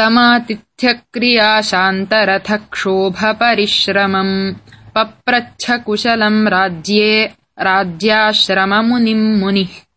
तमातिथ्यक्रियाशान्तरथक्षोभपरिश्रमम् पप्रच्छ पप्रच्छकुशलम् राज्ये राज्याश्रममुनिम् मुनिः।